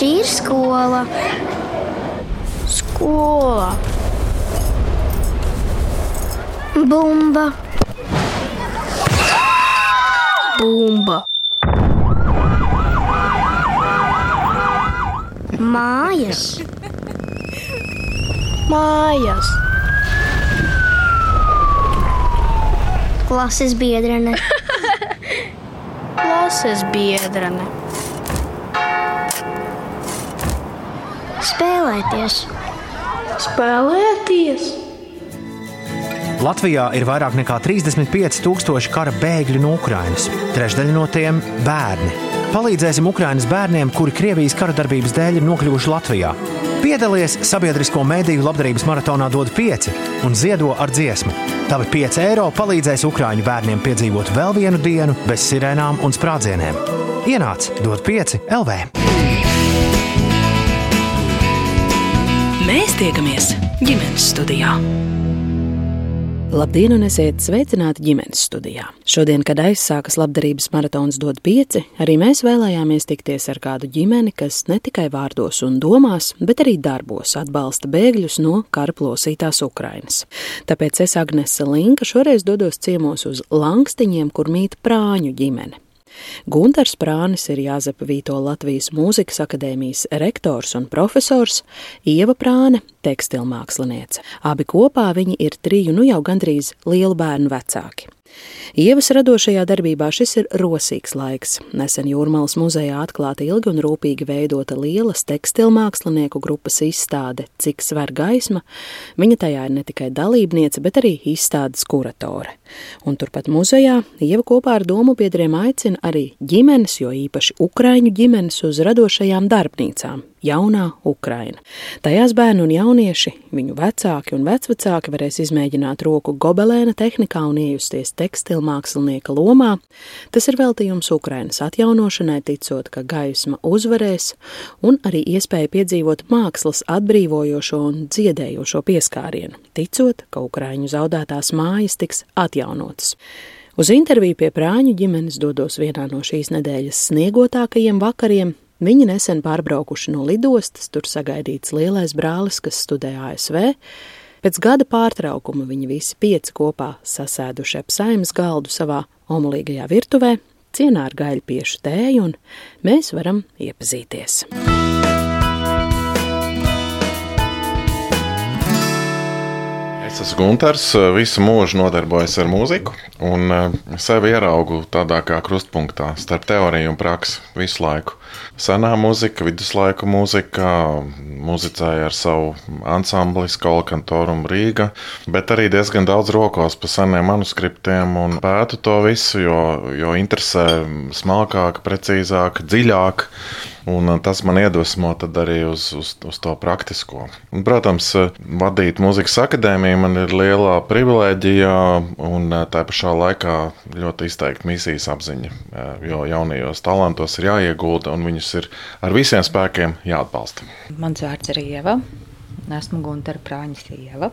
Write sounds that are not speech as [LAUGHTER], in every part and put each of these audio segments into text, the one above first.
Šī ir skola. Skola. Bumba. Bumba. Mājas. Mājas. Klases biedrene. [LAUGHS] Klases biedrene. Spēlēties. Spēlēties. Latvijā ir vairāk nekā 35,000 kara bēgļu no Ukrainas. Trešdaļa no tiem - bērni. Palīdzēsim Ukraiņas bērniem, kuri Krievijas kara darbības dēļ ir nokļuvuši Latvijā. Piedalies sabiedrisko mediju labdarības maratonā DOT 5 un ziedo ar dziesmu. Tavi 5 eiro palīdzēs Ukrāņu bērniem piedzīvot vēl vienu dienu bez sirēnām un sprādzieniem. Ienāc DOT 5 LV! Mēs tiekamies ģimenes studijā. Labdien, un esiet sveicināti ģimenes studijā. Šodien, kad aizsākas labdarības maratons dod pieci, arī mēs vēlējāmies tikties ar kādu ģimeni, kas ne tikai vārdos un domās, bet arī darbos atbalsta bēgļus no kara plosītās Ukrainas. Tāpēc es, Agnese Linka, šoreiz dodos ciemos uz Langstiņiem, kur mīt prāņu ģimene. Gunārs Prānis ir Jāzepa Vīto Latvijas Mūzikas akadēmijas rektors un profesors, Ieva Prāne - tekstilmāksliniece. Abi kopā viņi ir triju nu jau gandrīz lielu bērnu vecāki. Ievas radošajā darbībā šis ir rosīgs laiks. Nesen Jūrmālas muzejā atklāta ilgi un rūpīgi veidota lielas tekstilmākslinieku grupas izstāde Cik sver gaisma. Viņa tajā ir ne tikai dalībniece, bet arī izstādes kuratore. Un turpat muzejā Ieva kopā ar domu biedriem aicina arī ģimenes, jo īpaši Ukraiņu ģimenes uz radošajām darbnīcām, jaunā Ukraina. Tajās bērni un jaunieši, viņu vecāki un vecvecāki varēs izmēģināt roku gobelēna tehnikā un iejusties tekstilu mākslinieka lomā. Tas ir veltījums Ukrainas atjaunošanai, ticot, ka gaisma uzvarēs, un arī iespēja piedzīvot mākslas atbrīvojošo un dziedējošo pieskārienu, ticot, ka Ukraiņu zaudētās mājas tiks atjaunotas. Uz interviju pie prāņu ģimenes dodos vienā no šīs nedēļas sniegotākajiem vakariem, Viņi nesen pārbraukuši no lidostas, tur sagaidīts lielais brālis, kas studē ASV. Pēc gada pārtraukuma viņi visi pieci kopā sasēduši ap saimnes galdu savā omulīgajā virtuvē, cienā ar gaļu piešu tēju, un mēs varam iepazīties. Es esmu Gunārs, visu mūžu nodarbojos ar mūziku, un sevi ieraugu tādā kā krustpunktā starp teoriju un praksi visu laiku. Senā mūzika, viduslaiku mūzika, muzicēja ar savu ansambli, skolu kantoru Rīga, bet arī diezgan daudz rokos pa seniem manuskriptiem un pētu to visu, jo, jo interesē smalkāk, precīzāk, dziļāk. Un tas man iedvesmo arī uz, uz, uz to praktisko. Un, protams, vadīt muzikas akadēmiju man ir liela privilēģija un tā pašā laikā ļoti izteikta misijas apziņa. Jo jaunajos talantos ir jāiegulda un viņus ir ar visiem spēkiem jāatbalsta. Mans vārds ir Ieva. Esmu Gunter Prāņas Ieva.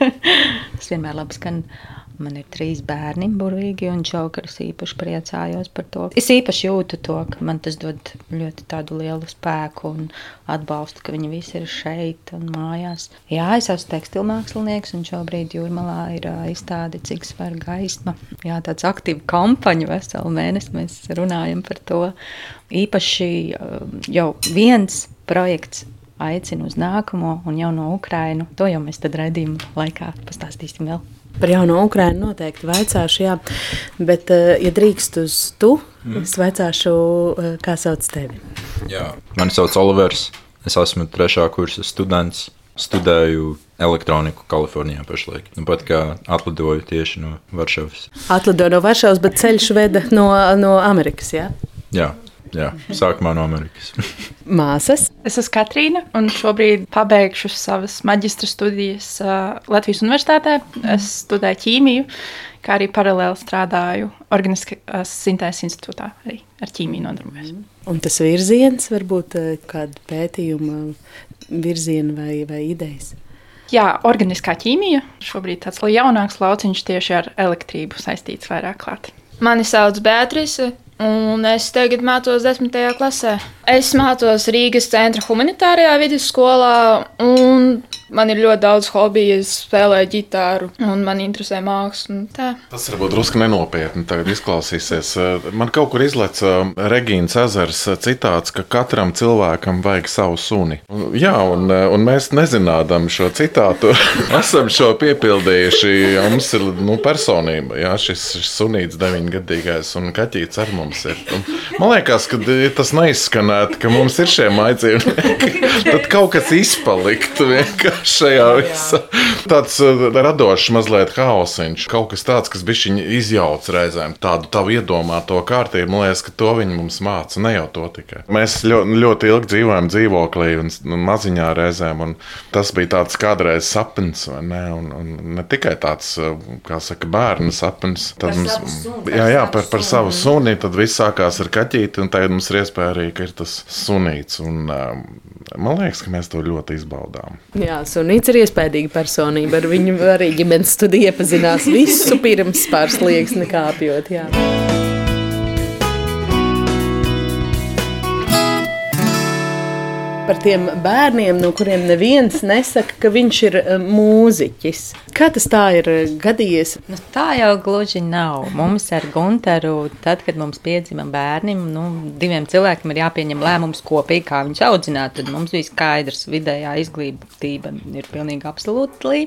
[LAUGHS] Es vienmēr labi skanu Man ir trīs bērni, burvīgi, un čaukars īpaši priecājos par to. Es īpaši jūtu to, ka man tas dod ļoti tādu lielu spēku un atbalstu, ka viņi visi ir šeit un mājās. Jā, es esmu tekstilmākslinieks, un šobrīd jūrmalā ir izstāde, cik svar gaisma. Jā, tāds aktīva kampaņa veselu mēnesi mēs runājam par to. Īpaši jau viens projekts aicina uz nākamo un jau no Ukrainu. To jau mēs tad redzījuma laikā pastāstīsim vēl. Par jauno Ukrainu noteikti vaicāšu, jā. Bet, eh, ja drīkst uz tu, mm. es vaicāšu, eh, kā sauc tevi. Jā, mani sauc Olivers. Es esmu trešā kursa students. Studēju elektroniku Kalifornijā pašlaik. Nu, pat kā atlidoju tieši no Varšavas. Atlidoju no Varšavas, bet ceļš veda no, no Amerikas, jā? Jā, Jā, sākumā no Amerikas. [LAUGHS] Māsas. Es esmu Katrīna, un šobrīd pabeigšu savas maģistra studijas Latvijas Universitātē. Es studēju ķīmiju, kā arī paralēli strādāju Organiskās sintēzes institūtā, arī ar ķīmiju nodarbojos. Un tas virziens, varbūt kāda pētījuma virziena vai, vai idejas? Jā, organiskā ķīmija. Šobrīd tāds jaunāks lauciņš tieši ar elektrību saistīts vairāk klāt. Mani sauc Beatrice. Un es tagad mācos desmitajā klasē. Es mācos Rīgas centra humanitārajā vidusskolā, un man ir ļoti daudz hobiju. Es spēlēju ģitāru, un man interesē māksla. Tas varbūt drusku nenopietni izklausīsies. Man kaut kur izlaica Regīnas ezers citāts, ka katram cilvēkam vajag savu suni. Un, jā, un, un mēs nezinām šo citātu, [LAUGHS] esam šo piepildījuši. Mums ir nu, personība, jā, šis, šis sunīts deviņgadīgais un kaķītis ar mums ir. Un, man liekas, ka tas neizskanētu, ka mums ir šie maidzīvnieki. [LAUGHS] Tad kaut kas izpaliktu vienkārši šajā visā. Tāds uh, radošs, mazliet haosiņš, kaut kas tāds, kas bija viņa izjauc reizēm. Tādu tavu iedomāto kārtību, man liekas, ka to viņi mums māca. Ne jau to tikai. Mēs ļoti, ļoti ilgi dzīvojam dzīvoklī un, un maziņā reizēm, un tas bija tāds kādreiz sapnis, vai ne? Un, un ne tikai tāds, uh, kā saka, bērnu sapnis. Tad Par mums, suni, jā, jā, par, par savu suni, tad viss sākās ar kaķīti, un tagad mums ir iespēja arī, ka ir tas sunīts. Un, um, man liekas, ka mēs to ļoti izbaudām. Jā, Sunīts ir iespējīga personība. Ar viņu arī ģimenes studija iepazinās visu pirms pāris liekas nekāpjot. Jā. Par tiem bērniem, no kuriem neviens nesaka, ka viņš ir eh, mūziķis. Kā tas tā ir eh, gadījies? Nu, tā jau gluži nav. Mums ar Gunteru, tad, kad mums piedzima bērni, nu, diviem cilvēkiem ir jāpieņem lēmums kopīgi, kā viņus audzināt. Tad mums bija skaidrs, ka vidējā izglītība ir pilnīgi absolūti.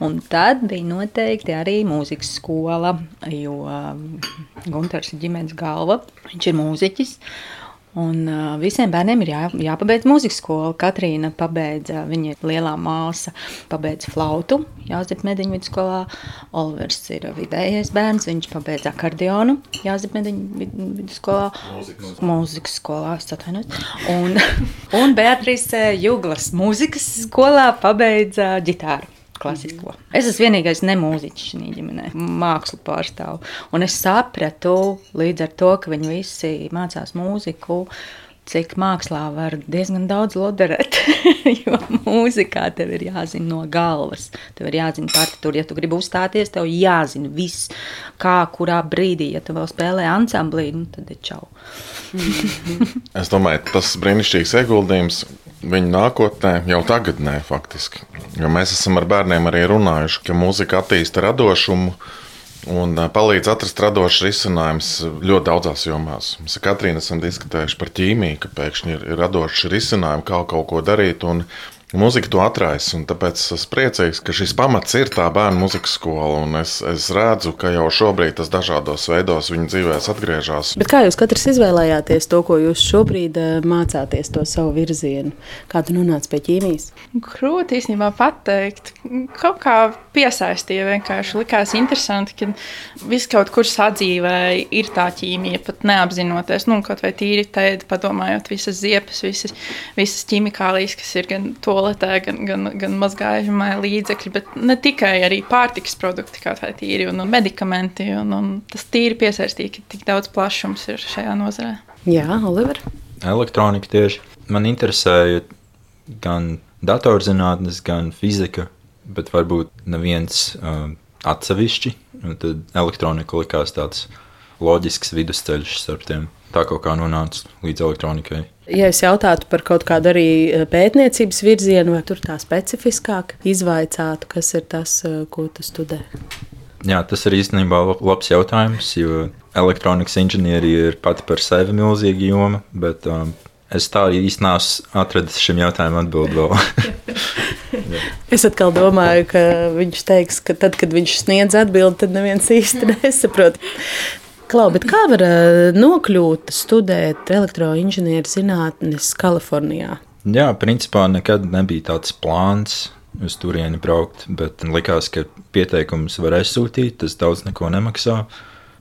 Un tad bija noteikti arī mūzikas skola, jo Gunters ir ģimenes galva, viņš ir mūziķis. Un uh, visiem bērniem ir jā, jāpabeidz mūzikas skola. Katrīna pabeidza, viņa ir lielā māsa, pabeidza flautu Jāzep Mediņu vidusskolā. Olivers ir vidējais bērns, viņš pabeidza akordionu Jāzep Mediņu vid- vidusskolā. Mūzikas, mūzikas skolā, es atvainojos. Un, [LAUGHS] un Beatrice Juglas mūzikas skolā pabeidza ģitāru. Klasisko. Es esmu vienīgais nemūziķis šajā ģimenē, mākslu pārstāvu. Un es sapratu līdz ar to, ka viņi visi mācās mūziku, cik mākslā var diezgan daudz loderēt. [LAUGHS] jo mūzikā tev ir jāzina no galvas. Tev ir jāzina partitūra. Ja tu gribi uzstāties, tev jāzina viss, kā, kurā brīdī. Ja tu vēl spēlē ansamblī, nu, tad ir čau. Es domāju, tas ir brīnišķīgs ieguldījums viņu nākotnē, jau tagadnē, faktiski. Jo mēs esam ar bērniem arī runājuši, ka mūzika attīsta radošumu. Un palīdz atrast radošs risinājums ļoti daudzās jomās. Mēs ar Katrīnu esam diskutējuši par ķīmiju, ka pēkšņi ir radoši risinājumi, kā kaut ko darīt. Un Mūzika to atraisa, un tāpēc es priecīgs, ka šis pamats ir tā bērnu mūzikas skola. un Es, es redzu, ka jau šobrīd tas dažādos veidos viņa dzīvēs atgriežas. Bet kā jūs katrs izvēlējāties to, ko jūs šobrīd eh, mācāties, to savu virzienu? Kā tu nonāci pie ķīmijas? Grūti īstenībā pateikt. Kaut kā piesaistīja vienkārši. Likās interesanti, ka viss kaut kur sadzīvē ir tā ķīmija, pat neapzinoties. Nu, kaut vai tīri tēdi, padomājot, visas ziepes, visas, visas ķīmikālijas, kas ir gan toaletē, gan, gan, gan mazgājumā līdzekļi, bet ne tikai arī pārtikas produkti, kā vai tīri un, un medikamenti. Un, un tas tīri piesaistīja, ka tik daudz plašums ir šajā nozarē. Jā, Oliver. Elektronika tieši man interesēja gan datorzinātnes, gan fizika, bet varbūt neviens uh, atsevišķi. Un Tad elektronika likās tāds loģisks vidusceļš starp tiem. Tā kaut kā nonāca līdz elektronikai. Ja es jautātu par kaut kādu arī eh, pētniecības virzienu, vai tur tā specifiskāk izvaicātu, kas ir tas, eh, ko tu studē? Jā, tas ir īstenībā lab- labs jautājums, jo elektronikas inženierija ir pati par sevi milzīga joma, bet um, es tā īsti neesmu atradis šim jautājumam atbildi vēl. [LAUGHS] Es atkal domāju, ka viņš teiks, ka tad, kad viņš sniedz atbildi, tad neviens īsti [LAUGHS] nesaprot. Klau, kā var eh, nokļūt studēt elektroinženieru zinātnes Kalifornijā? Jā, principā nekad nebija tāds plāns uz turieni braukt, bet likās, ka pieteikumus var aizsūtīt, tas daudz neko nemaksā.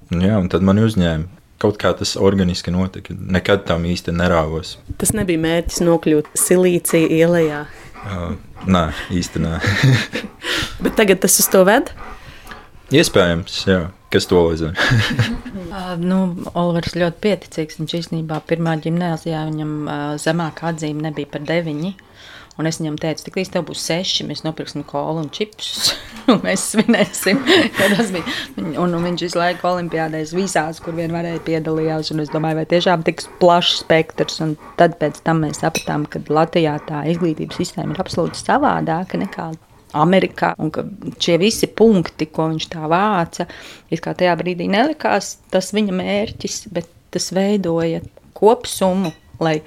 Jā, un tad man uzņēma. Kaut kā tas organiski notika. Nekad tam īsti nerāvos. Tas nebija mērķis nokļūt Silīcija ielā. Uh, nē, īsti nē. [LAUGHS] Bet tagad tas uz to ved. Iespējams, jā. Kas to zina? [LAUGHS] Uh, nu, Olivers ļoti pieticīgs. Viņš īstenībā pirmā gimnājā viņam uh, zemākā atzīme nebija par deviņi. Un es viņam teicu, tik līdz tev būs seši, mēs nopirksim kolu un čipsus, [LAUGHS] un mēs svinēsim. Un, un viņš visu laiku olimpiādēs visās, kur vien varēja piedalījās. Un es domāju, vai tiešām tik plašs spektrs. Un tad pēc tam mēs sapratām, ka Latvijā tā izglītības sistēma ir absolūti savādāka nekā Amerikā. Un šie visi punkti, ko viņš tā vāca, it kā tajā brīdī nelikās tas viņa mērķis, bet tas veidoja kopsumu, lai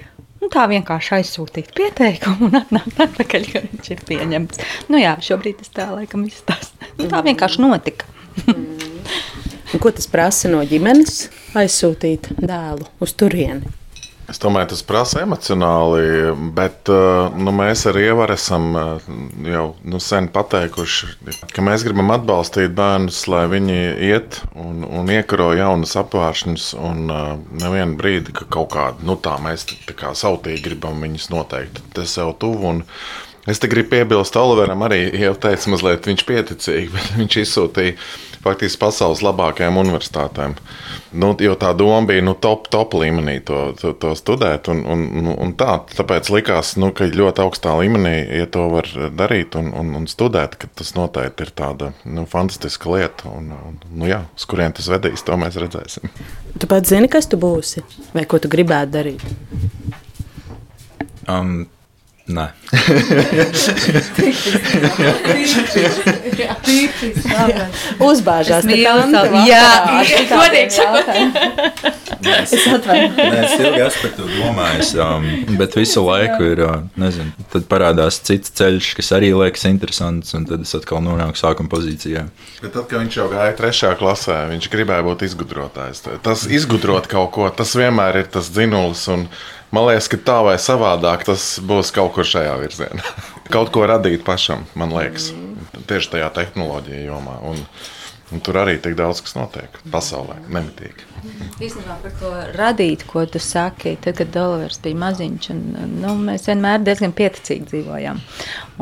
nu, tā vienkārši aizsūtītu pieteikumu un atnākt atpakaļ, ka viņš ir pieņemts. Nu jā, šobrīd tas tā laikam izstāsta. Nu, tā vienkārši notika. Un ko tas prasa no ģimenes aizsūtīt dēlu uz turieni? Es domāju, tas prasa emocionāli, bet eh, nu, mēs arī esam eh, jau nu, sen pateikuši, ka mēs gribam atbalstīt bērnus, lai viņi iet un, un iekaro jaunas apgāršņus. Un uh, nevienu brīdi, ka kaut kādā nu, tā mēs tā kā sautīgi gribam viņus noteikt. Tas jau tuvu. Es te gribu piebilst, Oliveram arī jau teica, mazliet viņš pieticīgi, [LAUGHS] bet viņš izsūtīja faktiski pasaules labākajām universitātēm. Nu, jo tā doma bija nu, top, top līmenī to, to, to studēt. Un, un, un tā, tāpēc likās, nu, ka ļoti augstā līmenī, ja to var darīt un, un, un studēt, tas noteikti ir tāda nu, fantastiska lieta. Un, un, nu, jā, uz kurien tas vedīs, to mēs redzēsim. Tu pats zini, kas tu būsi vai ko tu gribētu darīt? Um, Nē, Uzbāžās. Jā, godīgi sakot. es atvainojos. Es ilgi esmu par to domājis, um, bet visu laiku ir, uh, nezinu, tad parādās cits ceļš, kas arī liekas interesants, un tad es atkal nonāku sākuma pozīcijā. Bet tad, kad viņš jau gāja trešajā klasē, viņš gribēja būt izgudrotājs. Tas izgudrot kaut ko, tas vienmēr ir tas dzinulis. Un, Man liekas, ka tā vai savādāk tas būs kaut kur šajā virzienā. [LAUGHS] kaut ko radīt pašam, man liekas, tieši tajā tehnoloģija jomā. Un, Un tur arī tik daudz kas notiek pasaulē, nemitīgi. Īstenībā par to radīt, ko tu saki, tad, kad Dolors bija maziņš, un, nu, mēs vienmēr diezgan pieticīgi dzīvojām.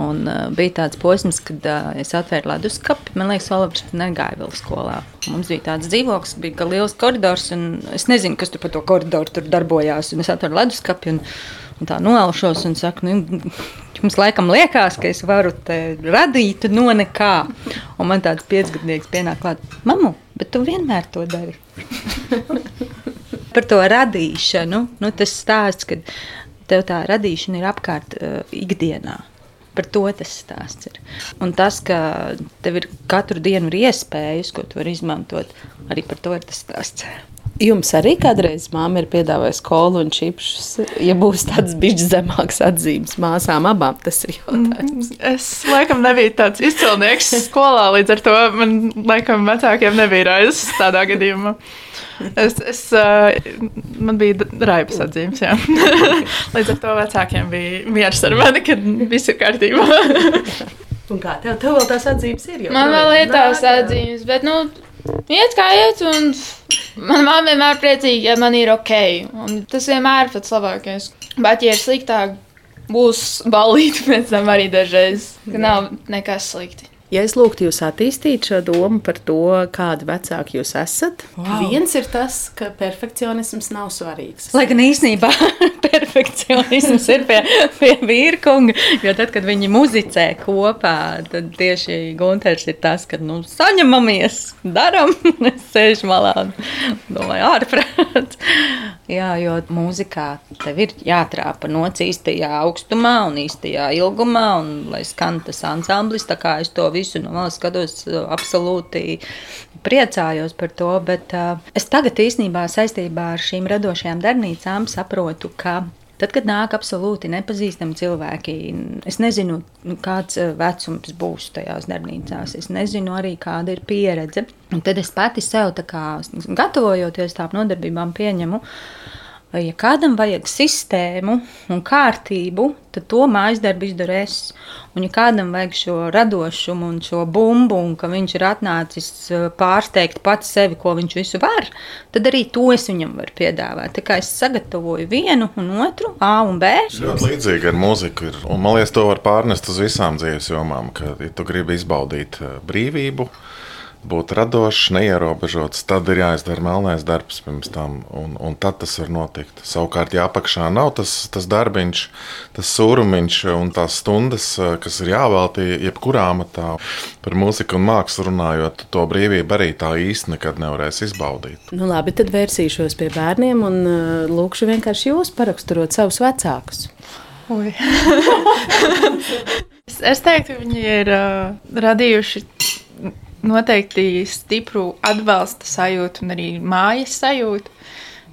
Un, uh, bija tāds posms, kad uh, es atvēru leduskapi. Man liekas, Olivers negāja vēl skolā. Mums bija tāds dzīvoklis, bija liels koridors, un es nezinu, kas tur pa to koridoru tur darbojās. Un es atvēru leduskapi. Un, Un tā noelšos un saku, nu, jums laikam liekas, ka es varu te radīt no nekā. Un man tāds piecgadnieks pienāk klāt, mamu, bet tu vienmēr to dari. [LAUGHS] Par to radīšanu, nu, tas stāsts, ka tev tā radīšana ir apkārt uh, ikdienā. Par to tas stāsts ir. Un tas, ka tev ir katru dienu ir iespējas, ko tu vari izmantot, arī par to ir tas stāsts. Jums arī kādreiz māte ir piedāvājusi kolu un čipsus, ja būs tāds bijis zemāks atzīmes māsām abām. Tas ir jautājums. Es laikam nebiju tāds izcilnieks skolā, līdz ar to man laikam vecākiem nebija raizes tādā gadījumā. Es, es, man bija raibas atzīmes, jā. [LAUGHS] līdz ar to vecākiem bija miers ar mani, kad viss ir kārtībā. Un kā tev, tev vēl tās atzīmes ir? Man vēl ir tās atzīmes, bet, nu, Iet kā iet, un manā mamā vienmēr ir priecīga, ja man ir ok. Un tas vienmēr ir pats labākais. Bet, ja ir sliktāk, būs balīti [LAUGHS] pēc tam arī dažreiz, ka nav nekas slikti. Ja es lūgtu jūs attīstīt šo domu par to, kādi vecāki jūs esat, wow. viens ir tas, ka perfekcionisms nav svarīgs. Lai gan īsnībā [LAUGHS] perfekcionisms ir pie, pie vīrkunga, jo tad, kad viņi muzicē kopā, tad tieši Gunters ir tas, ka nu, saņemamies, daram, [LAUGHS] es sēžu malā un domāju, ārprāt. Jā, jo mūzikā tev ir jātrāpa nots īstajā augstumā un īstajā ilgumā, un lai skan tas ansamblis, tā kā es to visu visu no malas skatos, absolūti priecājos par to. Bet uh, es tagad īstenībā saistībā ar šīm radošajām darbnīcām saprotu, ka Tad, kad nāk absolūti nepazīstami cilvēki, es nezinu, nu, kāds vecums būs tajās darbnīcās. Es nezinu arī, kāda ir pieredze. Un tad es pati sev, kā, gatavojoties tām nodarbībām, pieņemu, uh, Ja kādam vajag sistēmu un kārtību, tad to mājas darbu izdaru es. Un, ja kādam vajag šo radošumu un šo bumbu, un ka viņš ir atnācis eh, pārsteigt pats sevi, ko viņš visu var, tad arī to es viņam varu piedāvāt. Tā kā es sagatavoju vienu un otru, A un B. Ļoti līdzīgi ar mūziku. Ir. Un, man liekas, to var pārnest uz visām dzīves jomām. Ka, ja tu gribi izbaudīt eh, brīvību, būt radošs, neierobežots, tad ir jāizdara melnais darbs pirms tam, un, un tad tas var notikt. Savukārt, ja apakšā nav tas, tas darbiņš, tas sūrumiņš un tās stundas, kas ir jāveltī jebkurā amatā par mūziku un mākslu runājot, to brīvību arī tā īsti nekad nevarēs izbaudīt. Nu, labi, tad vērsīšos pie bērniem un uh, lūkšu vienkārši jūs paraksturot savus vecākus. [LAUGHS] es, es teiktu, ka viņi ir uh, radījuši noteikti stipru atbalsta sajūtu un arī mājas sajūtu.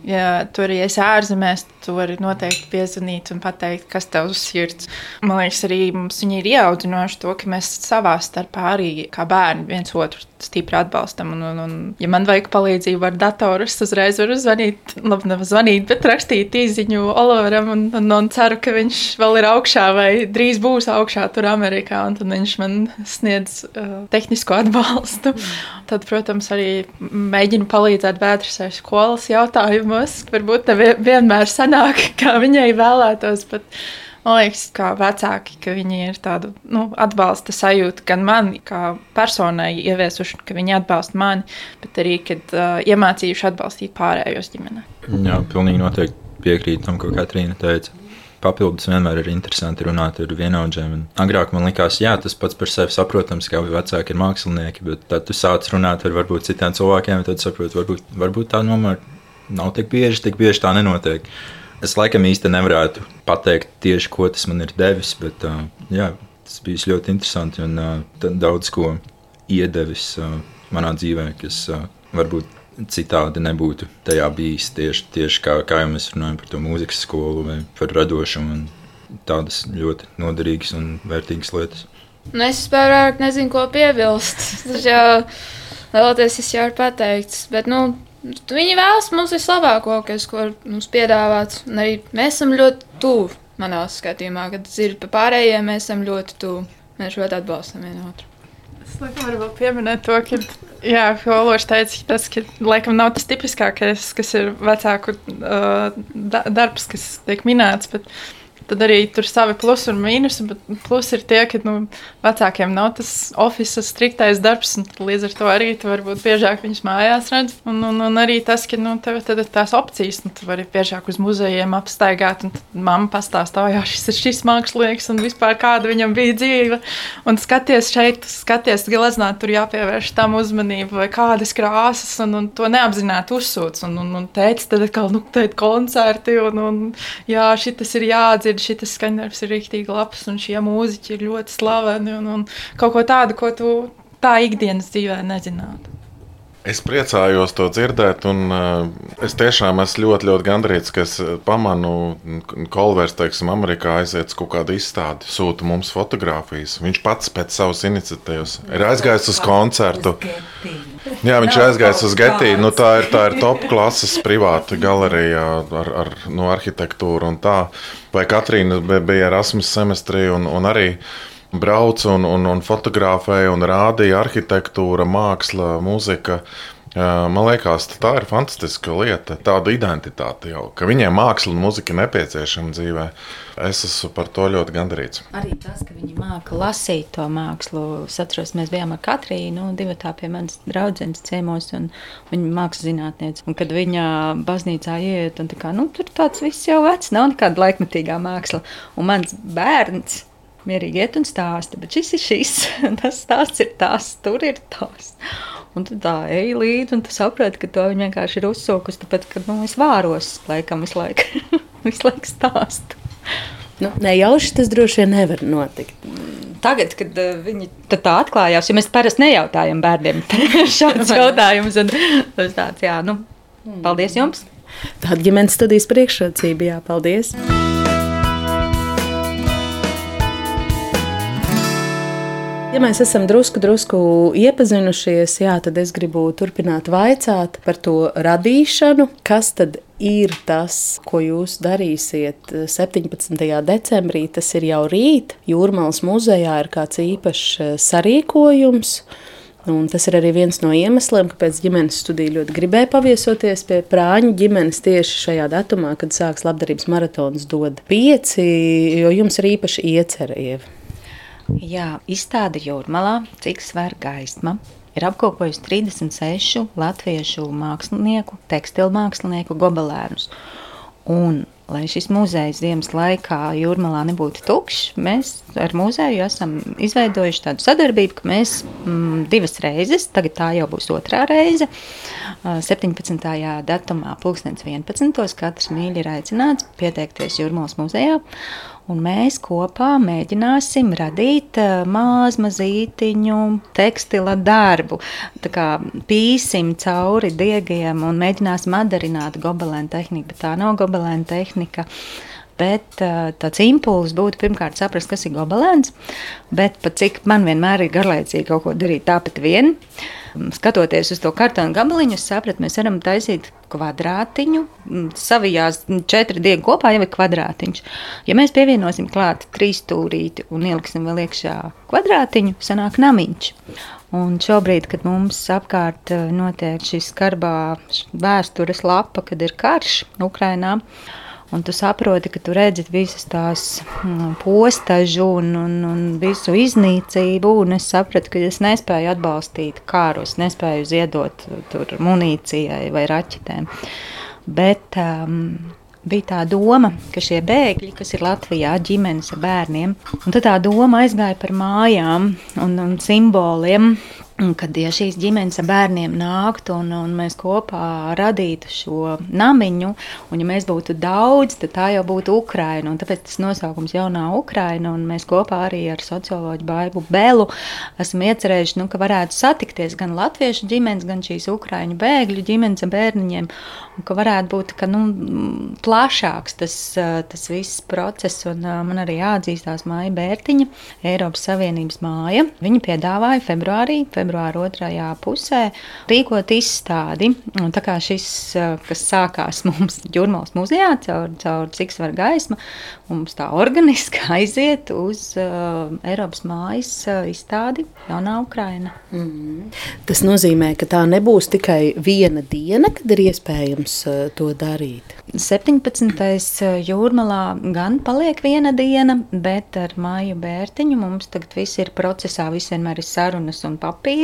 Ja tu arī esi ārzemēs, tu vari noteikti piezvanīt un pateikt, kas tev uz sirds. Man liekas, arī mums viņi ir ieaudzinājuši to, ka mēs savā starpā arī kā bērni viens otru stipri atbalstam. Un, un, un, ja man vajag palīdzību ar datoru, es uzreiz varu zvanīt, labi, nevis zvanīt, bet rakstīt īziņu Oliveram un, un, un ceru, ka viņš vēl ir augšā vai drīz būs augšā tur Amerikā, un tad viņš man sniedz uh, tehnisko atbalstu. Mm. Tad, protams, arī mēģinu palīdzēt Vētras skolas jautājumos. Varbūt ne vienmēr sanāk, [LAUGHS] kā viņai vēlētos, bet Man liekas, kā vecāki, ka viņi ir tādu nu, atbalsta sajūtu gan man, kā personai, ieviesuši, ka viņi atbalsta mani, bet arī, kad uh, iemācījuši atbalstīt pārējos ģimenē. Jā, pilnīgi noteikti piekrītu tam, ko Katrīna teica. Papildus vienmēr ir interesanti runāt ar vienaudžiem. Agrāk man likās, jā, tas pats par sevi saprotams, ka vecāki ir mākslinieki, bet tad tu sāc runāt ar varbūt citiem cilvēkiem, tad saproti, varbūt, varbūt tā nomēr nav tik bieži, tik bieži tā nenotiek. Es laikam īsti nevarētu pateikt tieši, ko tas man ir devis, bet jā, tas bija ļoti interesanti un daudz ko iedevis manā dzīvē, kas varbūt citādi nebūtu tajā bijis. Tieši, tieši kā, kā jau mēs runājam par to mūzikas skolu vai par radošumu tādas ļoti noderīgas un vērtīgas lietas. Nu, es vairāk nezinu, ko piebilst. [LAUGHS] Tas jau lielākoties jau ir pateikts. Bet, nu, Viņi vēlas mums vislabāko, kas mums piedāvāts. Un arī mēs esam ļoti tuvu manā skatījumā, kad tas ir pa pārējiem, mēs esam ļoti tuvu. Mēs ļoti atbalstam vienu otru. Es laikam varu vēl pieminēt to, ka, jā, Ološs teica, tas, ka laikam nav tas tipiskākais, kas ir vecāku uh, darbs, kas tiek minēts, bet Tad arī tur savi plusi un mīnusi. Plusi ir tie, ka nu, vecākiem nav tas oficiāls, striktais darbs, un līdz ar to arī tu varbūt biežāk viņus mājās redz. Un, un, un arī tas, ka nu, tev ir tās opcijas, nu, tu vari biežāk uz muzejiem apstaigāt, un mamma pastāstā, jā, šis ir šis mākslinieks, un vispār kāda viņam bija dzīve. Un skaties šeit, skaties, gleznāt, tur jāpievērš tam uzmanību, vai kādas krāsas, un, un to neapzināti uzsūc. Un, un, un teica, tad atkal, nu, teikt koncerti, un, un jā, šitas ir jādzird kad šis skaņdarbs ir rīktīgi labs un šie mūziķi ir ļoti slaveni un, un kaut ko tādu, ko tu tā ikdienas dzīvē nezinātu. Es priecājos to dzirdēt, un uh, es tiešām esmu ļoti, ļoti gandrīz, ka es pamanu, ka Kolvers, teiksim, Amerikā aiziet uz kaut kādu izstādi, sūta mums fotogrāfijas. Viņš pats pēc savas iniciatīvas ir aizgājis uz koncertu. Jā, viņš ir aizgājis uz Getīnu. Nu, tā, ir, tā ir top klases privāta galerija ar, ar no arhitektūru un tā. Vai Katrīna bija Erasmus semestrī un, un arī brauca un, un, un fotografēja un rādīja arhitektūra, māksla, mūzika. Man liekas, tā ir fantastiska lieta, tāda identitāte jau, ka viņiem māksla un mūzika ir nepieciešama dzīvē. Es esmu par to ļoti gandarīts. Arī tas, ka viņi māca lasīt to mākslu. Es atceros, mēs bijām ar Katrīnu, divi tā pie manas draudzenes ciemos, un viņa mākslas zinātniece. Un kad viņa baznīcā iet, un tā kā, nu, tur tāds viss jau vecs, nav nekāda laikmetīgā māksla. Un mans bērns mierīgi iet un stāsta, bet šis ir šis, [LAUGHS] tas stāsts ir tas, tur ir tas. Un tu tā ej līdzi, un tu saproti, ka to viņi vienkārši ir uzsūkusi, tāpēc, ka nu, es vāros laikam visu laiku, [LAUGHS] visu laiku stāstu. Nu, nejauši tas droši vien nevar notikt. Tagad, kad uh, viņi tā atklājās, jo mēs parasti nejautājam bērniem [LAUGHS] šādus jautājumus, tad tāds, jā, nu, paldies jums! Tāda ģimenes studijas priekšrocība, jā, paldies! Ja mēs esam drusku, drusku iepazinušies, jā, tad es gribu turpināt vaicāt par to radīšanu. Kas tad ir tas, ko jūs darīsiet 17. decembrī? Tas ir jau rīt. Jūrmālas muzejā ir kāds īpašs eh, sarīkojums. Un tas ir arī viens no iemesliem, kāpēc ģimenes studija ļoti gribēja paviesoties pie prāņu ģimenes tieši šajā datumā, kad sāks labdarības maratons dod pieci, jo jums ir īpaši iecerēji. Jā, izstāde jūrmalā, cik sver gaisma. ir apkopojusi 36 latviešu mākslinieku, tekstilu mākslinieku gobelēnus. Un, lai šis muzejs ziemas laikā jūrmalā nebūtu tukšs, mēs ar muzeju esam izveidojuši tādu sadarbību, ka mēs mm, divas reizes, tagad tā jau būs otrā reize, 17. datumā, 2011. katrs mīļi ir aicināts pieteikties Jūrmalas muzejā. Un mēs kopā mēģināsim radīt mazu mazītiņu tekstila darbu. Tā kā pīsim cauri diegiem un mēģināsim atdarināt gobelēnu tehniku, bet tā nav gobelēna tehnika. Bet tāds impulss būtu pirmkārt saprast, kas ir gobelēns, bet pat cik man vienmēr ir garlaicīgi kaut ko darīt tāpat vien. Skatoties uz to kartonu gabaliņu, es sapratu, mēs varam taisīt kvadrātiņu. Savijās četri diegi kopā jau ir kvadrātiņš. Ja mēs pievienosim klāt trīs stūrīti un ieliksim vēl iekšā kvadrātiņu, sanāk namiņš. Un šobrīd, kad mums apkārt notiek šis skarbā vēstures lapa, kad ir karš Ukrainā, Un tu saproti, ka tu redzi visas tās mm, postažu un, un, un visu iznīcību. Un es sapratu, ka es nespēju atbalstīt kāru, es nespēju ziedot tur munīcijai vai raķetēm. Bet um, bija tā doma, ka šie bēgļi, kas ir Latvijā, ģimenes ar bērniem, un tā doma aizgāja par mājām un, un simboliem, kad ja šīs ģimenes ar bērniem nāktu un, un mēs kopā radītu šo namiņu, un ja mēs būtu daudz, tad tā jau būtu Ukraina. Tāpēc tas nosaukums jaunā Ukraina, un mēs kopā arī ar socioloģu Baibu Belu esam iecerējuši, nu, ka varētu satikties gan latviešu ģimenes, gan šīs ukraiņu bēgļu ģimenes ar bērniņiem, un ka varētu būt ka, nu, plašāks tas, tas viss process. Un man arī jāatzīstās Māja Bērtiņa, Eiropas Savienības māja. Viņa piedāvāja februārī, februārī februāra otrajā pusē rīkot izstādi. Un tā kā šis, eh, kas sākās [LAUGHS] mums Jurmālas muzejā caur, caur cik svar gaisma, mums tā organiski [LAUGHS] aiziet uz uh, Eiropas mājas uh, izstādi Jaunā Ukraina. Mm. Tas nozīmē, ka tā nebūs tikai viena diena, kad ir iespējams uh, to darīt. 17. jūrmalā gan paliek viena diena, bet ar māju bērtiņu mums tagad viss ir procesā, viss vienmēr ir sarunas un papīri.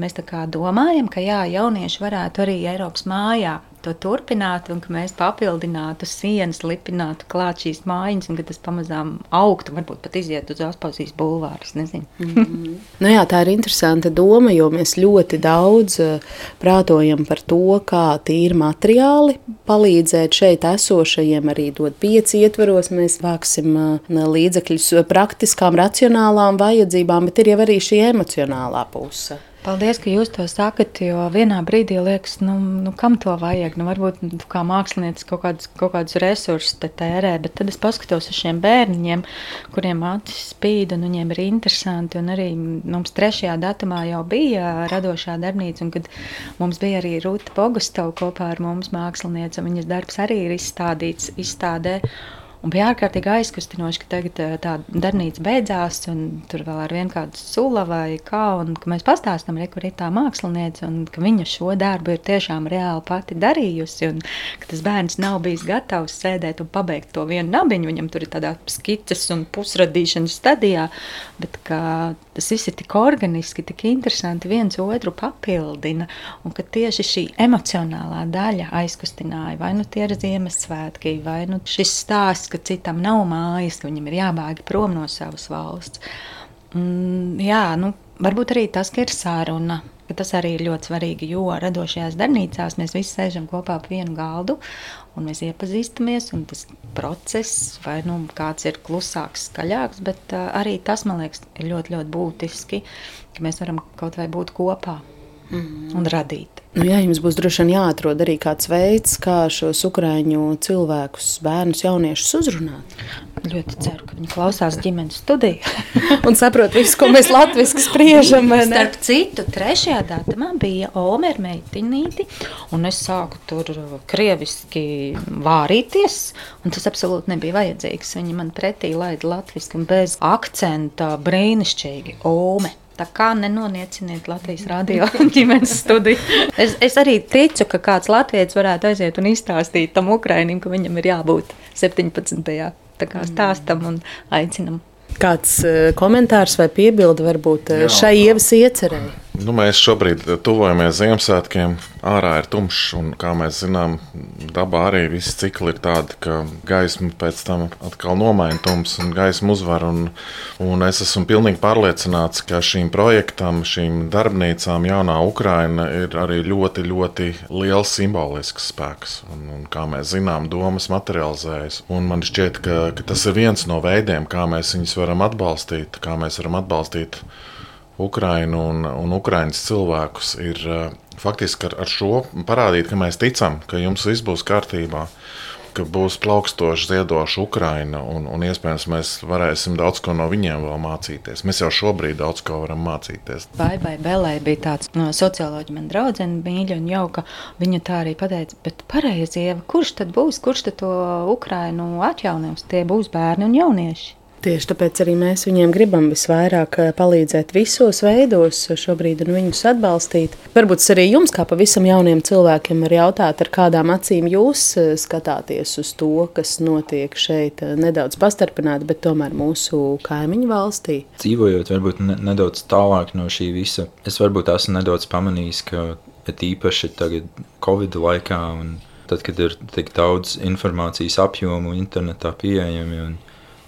Mēs tā kā domājam, ka jā, jaunieši varētu arī Eiropas mājā to turpinātu, un ka mēs papildinātu sienas, lipinātu klāt šīs mājiņas, un ka tas pamazām augtu, varbūt pat iziet uz Aspazijas bulvārus. Mm -hmm. nu jā, tā ir interesanta doma, jo mēs ļoti daudz eh, prātojam par to, kā tīri materiāli palīdzēt šeit esošajiem, arī dot pieci ietveros. Mēs vāksim eh, līdzekļus praktiskām, racionālām vajadzībām, bet ir jau arī šī emocionālā puse. Paldies, ka jūs to sakat, jo vienā brīdī liekas, nu, nu kam to vajag. Nu, varbūt nu, kā mākslinieks kaut kādus, kaut kādus resursus tērē, bet tad es paskatos uz šiem bērniņiem, kuriem acis spīd un viņiem ir interesanti. Un arī mums trešajā datumā jau bija radošā darbnīca, un kad mums bija arī Rūta Bogustova kopā ar mums mākslinieci, un viņas darbs arī ir izstādīts izstādē. Un bija ārkārtīgi aizkustinoši, ka tagad eh, tā darbnīca beidzās, un tur vēl ar vienu kādu sula vai kā, un ka mēs pastāstām, re, kur ir tā māksliniece, un ka viņa šo darbu ir tiešām reāli pati darījusi, un ka tas bērns nav bijis gatavs sēdēt un pabeigt to vienu nabiņu, viņam tur ir tādā skices un pusradīšanas stadijā, bet ka tas viss ir tik organiski, tik interesanti, viens otru papildina, un ka tieši šī emocionālā daļa aizkustināja, vai nu tie ir Ziemassvētki, vai nu šis stāsts, ka citam nav mājas, ka viņam ir jābēg prom no savas valsts. Mm, jā, nu, varbūt arī tas, ka ir sāruna. Tas arī ir ļoti svarīgi, jo radošajās darbnīcās mēs visi sēžam kopā ap vienu galdu un mēs iepazīstamies. Tas process, vai nu kāds ir klusāks, skaļāks, bet uh, arī tas man liekas ir ļoti, ļoti būtiski, ka mēs varam kaut vai būt kopā mm. un radīt. Nu, jā, jums būs droši vien jāatrod arī kāds veids, kā šos ukrāņu cilvēkus, bērnus, jauniešus uzrunāt. Ļoti ceru, ka viņi klausās ģimenes studiju [LAUGHS] un saprot visu, ko mēs latviešu spriežam. Starp citu, trešajā datumā bija Omer meitinīti, un es sāku tur krieviski vārīties, un tas absolūti nebija vajadzīgs. Viņi man pretī laida latviski un bez akcenta brīnišķīgi Omer. Tā kā nenonieciniet Latvijas radio [LAUGHS] ģimenes studiju. Es, es arī ticu, ka kāds latviečs varētu aiziet un izstāstīt tam Ukrainim, ka viņam ir jābūt 17. Tā kā stāstam un aicinam. Kāds uh, komentārs vai piebilde varbūt uh, šai ievas iecerēji? Nu, mēs šobrīd tuvojamies Ziemassvētkiem. Ārā ir tumšs, un, kā mēs zinām, dabā arī viss cikli ir tādi, ka gaisma pēc tam atkal nomaina tums un gaisma uzvar. Un, un es esmu pilnīgi pārliecināts, ka šīm projektam, šīm darbnīcām jaunā Ukraina ir arī ļoti, ļoti liels simbolisks spēks. Un, un, kā mēs zinām, domas materializējas. Un man šķiet, ka, ka tas ir viens no veidiem, kā mēs viņus varam atbalstīt, kā mēs varam atbalstīt Ukrainu un, un Ukraiņas cilvēkus, ir faktiski ar, ar šo parādīt, ka mēs ticam, ka jums viss būs kārtībā, ka būs plaukstoša, ziedoša Ukraina, un, un iespējams mēs varēsim daudz ko no viņiem vēl mācīties. Mēs jau šobrīd daudz ko varam mācīties. Vai Belē bija tāds no socioloģija man draudzene mīļa un jauka. Viņa tā arī pateica, bet pareizi, kurš tad būs, kurš tad to Ukrainu atjaunos? Tie būs bērni un jaunieši. Tieši tāpēc arī mēs viņiem gribam visvairāk eh, palīdzēt visos veidos, šobrīd un viņus atbalstīt. Varbūt es arī jums, kā pavisam jauniem cilvēkiem, varu jautāt, ar kādām acīm jūs eh, skatāties uz to, kas notiek šeit, eh, nedaudz pastarpināti, bet tomēr mūsu kaimiņu valstī. Dzīvojot varbūt ne, nedaudz tālāk no šī visa, es varbūt esmu nedaudz pamanījis, ka īpaši tagad Covid laikā un tad, kad ir tik daudz informācijas apjomu internetā pieejami un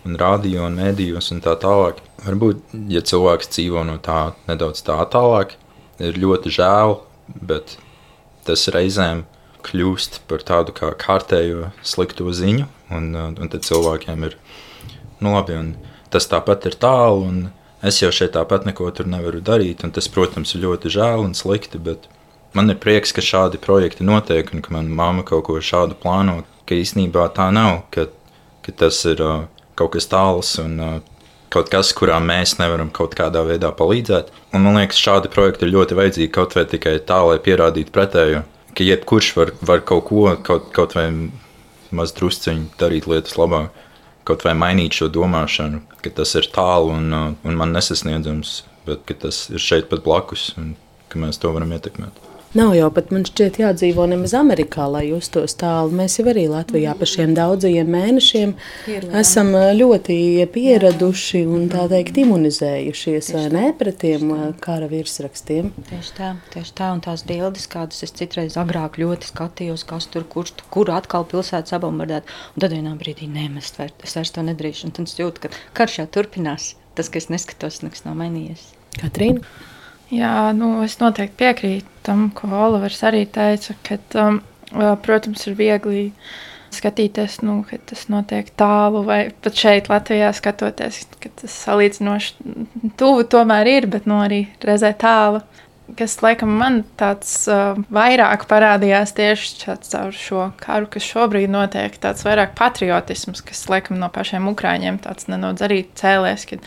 un radio un mēdījos un tā tālāk. Varbūt, ja cilvēks dzīvo no tā nedaudz tā tālāk, ir ļoti žēl, bet tas reizēm kļūst par tādu kā kārtējo slikto ziņu, un, un tad cilvēkiem ir nu labi, un tas tāpat ir tālu, un es jau šeit tāpat neko tur nevaru darīt, un tas, protams, ir ļoti žēl un slikti, bet man ir prieks, ka šādi projekti notiek, un ka mana mamma kaut ko šādu plāno, ka īstenībā tā nav, ka, ka tas ir uh, kaut kas tāls un uh, kaut kas, kurā mēs nevaram kaut kādā veidā palīdzēt. Un man liekas, šādi projekti ir ļoti vajadzīgi kaut vai tikai tā, lai pierādītu pretējo, ka jebkurš var, var kaut ko, kaut, kaut vai maz drusciņu darīt lietas labāk, kaut vai mainīt šo domāšanu, ka tas ir tālu un, uh, un man nesasniedzams, bet ka tas ir šeit pat blakus un ka mēs to varam ietekmēt. Nav jau pat man šķiet jādzīvo nemaz Amerikā, lai justos tālu. Mēs jau arī Latvijā pa šiem daudzajiem mēnešiem Pierlēm. esam ļoti pieraduši un tā teikt imunizējušies tieši ne, pret tiem kara virsrakstiem. Tieši tā, tieši tā, un tās bildes, kādas es citreiz agrāk ļoti skatījos, kas tur, kurš, kur atkal pilsētas abombardēt, un tad vienā brīdī nemest, es vairs to nedrīkšu, un tad es jūtu, ka karš jau turpinās. Tas, ka es neskatos, nekas nav mainījies. Katrīna? Jā, nu, es noteikti piekrītu tam, ko Olivers arī teica, ka, um, protams, ir viegli skatīties, nu, ka tas notiek tālu, vai pat šeit, Latvijā, skatoties, ka tas salīdzinoši tuvu tomēr ir, bet nu, arī reizē tālu. Kas, laikam, man tāds uh, vairāk parādījās tieši caur šo karu, kas šobrīd notiek, tāds vairāk patriotisms, kas, laikam, no pašiem ukrāņiem tāds nedaudz arī cēlēs, kad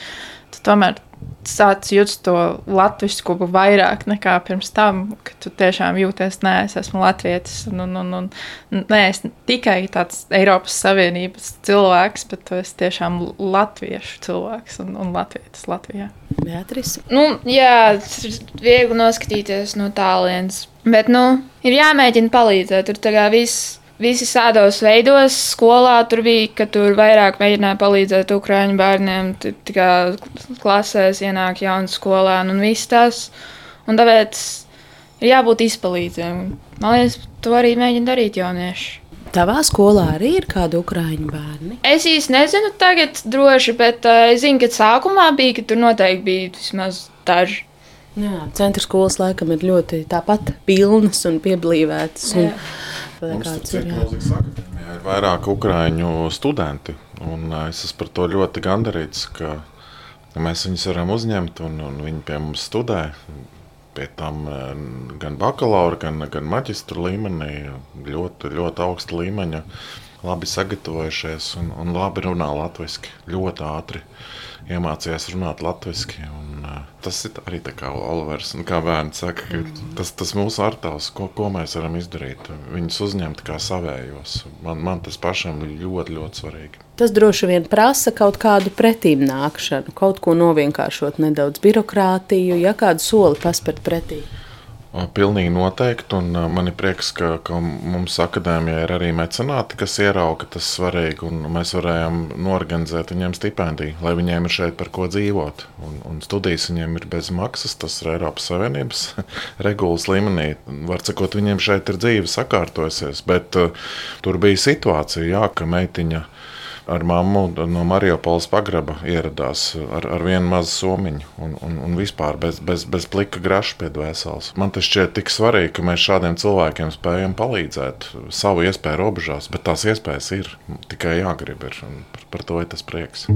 tu tomēr sācis just to latviešu vairāk nekā pirms tam, kad tu tiešām jūties, nē, es esmu latvietis. Un, un, un, un, nē, es tikai tāds Eiropas Savienības cilvēks, bet tu esi tiešām latviešu cilvēks un, un latvietis Latvijā. Beatrice? Nu, jā, tas ir viegli noskatīties no tālienes, bet, nu, ir jāmēģina palīdzēt. Tur tā kā viss visi sādos veidos. Skolā tur bija, ka tur vairāk mēģināja palīdzēt ukrāņu bērniem. Tikai klasēs ienāk jauns skolēni un viss tas. Un tāpēc ir jābūt izpalīdzējumam. Man liekas, to arī mēģina darīt jaunieši. Tavā skolā arī ir kādi ukrāņu bērni? Es īsti nezinu, tagad droši, bet uh, es zinu, ka sākumā bija, ka tur noteikti bija vismaz daži. Jā, centra skolas laikam ir ļoti tāpat pilnas un pieblīvētas. Un... Jā kāds ir. Akadēmijā ir vairāk ukrāņu studenti, un es esmu par to ļoti gandarīts, ka mēs viņus varam uzņemt, un, un viņi pie mums studē. Pie tam gan bakalaura, gan, gan maģistra līmenī, ļoti, ļoti augsta līmeņa, labi sagatavojušies un, un labi runā latviešu, ļoti ātri iemācījās runāt latviešu. Tas ir arī tā kā Olivers, kā bērns saka, ka mm. tas, tas mūsu ārtavs, ko, ko mēs varam izdarīt, viņus uzņemt kā savējos. Man, man tas pašam ir ļoti, ļoti svarīgi. Tas droši vien prasa kaut kādu pretīm nākšanu, kaut ko novienkāršot nedaudz birokrātiju, ja kādu soli paspērt pretī. Pilnīgi noteikti, un man ir prieks, ka, ka mums akadēmijā ir arī mecenāti, kas ierauga tas svarīgi, un mēs varējām norganizēt viņiem stipendiju, lai viņiem ir šeit par ko dzīvot. Un, un studijas viņiem ir bez maksas, tas ir Eiropas Savienības [LAUGHS] regulas līmenī. Var sakot, viņiem šeit ir dzīve sakārtojusies, bet uh, tur bija situācija, jā, ka meitiņa ar mammu no Mariupoles pagraba ieradās ar, ar vienu mazu somiņu un, un, un vispār bez, bez, bez plika graša pie dvēseles. Man tas šķiet tik svarīgi, ka mēs šādiem cilvēkiem spējam palīdzēt savu iespēju robežās, bet tās iespējas ir tikai jāgrib, ir, par, par to ir tas prieks.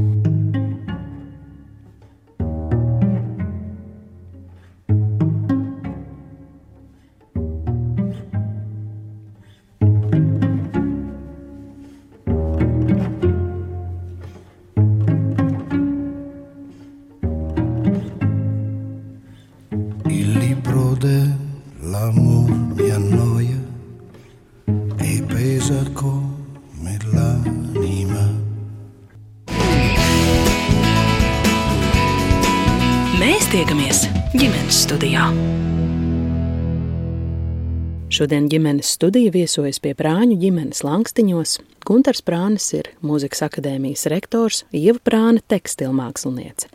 Šodien ģimenes studija viesojas pie Prāņu ģimenes Langstiņos. Gunters Prānis ir mūzikas akadēmijas rektors, Ieva Prāna tekstilmāksliniece.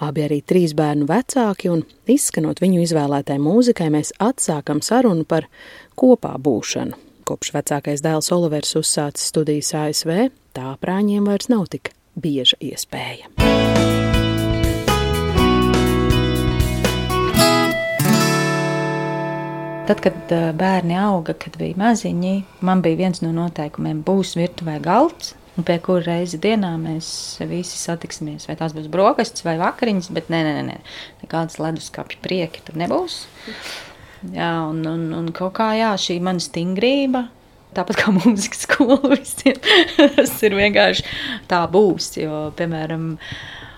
Abi arī trīs bērnu vecāki, un izskanot viņu izvēlētai mūzikai, mēs atsākam sarunu par kopā būšanu. Kopš vecākais dēls Olivers uzsācis studijas ASV, tā Prāņiem vairs nav tik bieža iespēja. Tad, kad bērni auga, kad bija maziņi, man bija viens no noteikumiem, būs virtuvē galds. Pie kura reizi dienā mēs visi satiksimies. Vai tās būs brokastis vai vakariņas, bet nē, nē, nē. nekādas leduskapja prieki tur nebūs. Jā, un, un, un kaut kā jā, šī mana stingrība, tāpat kā mūzikas skola, visiem [LAUGHS] tas ir vienkārši tā būs. Jo, piemēram,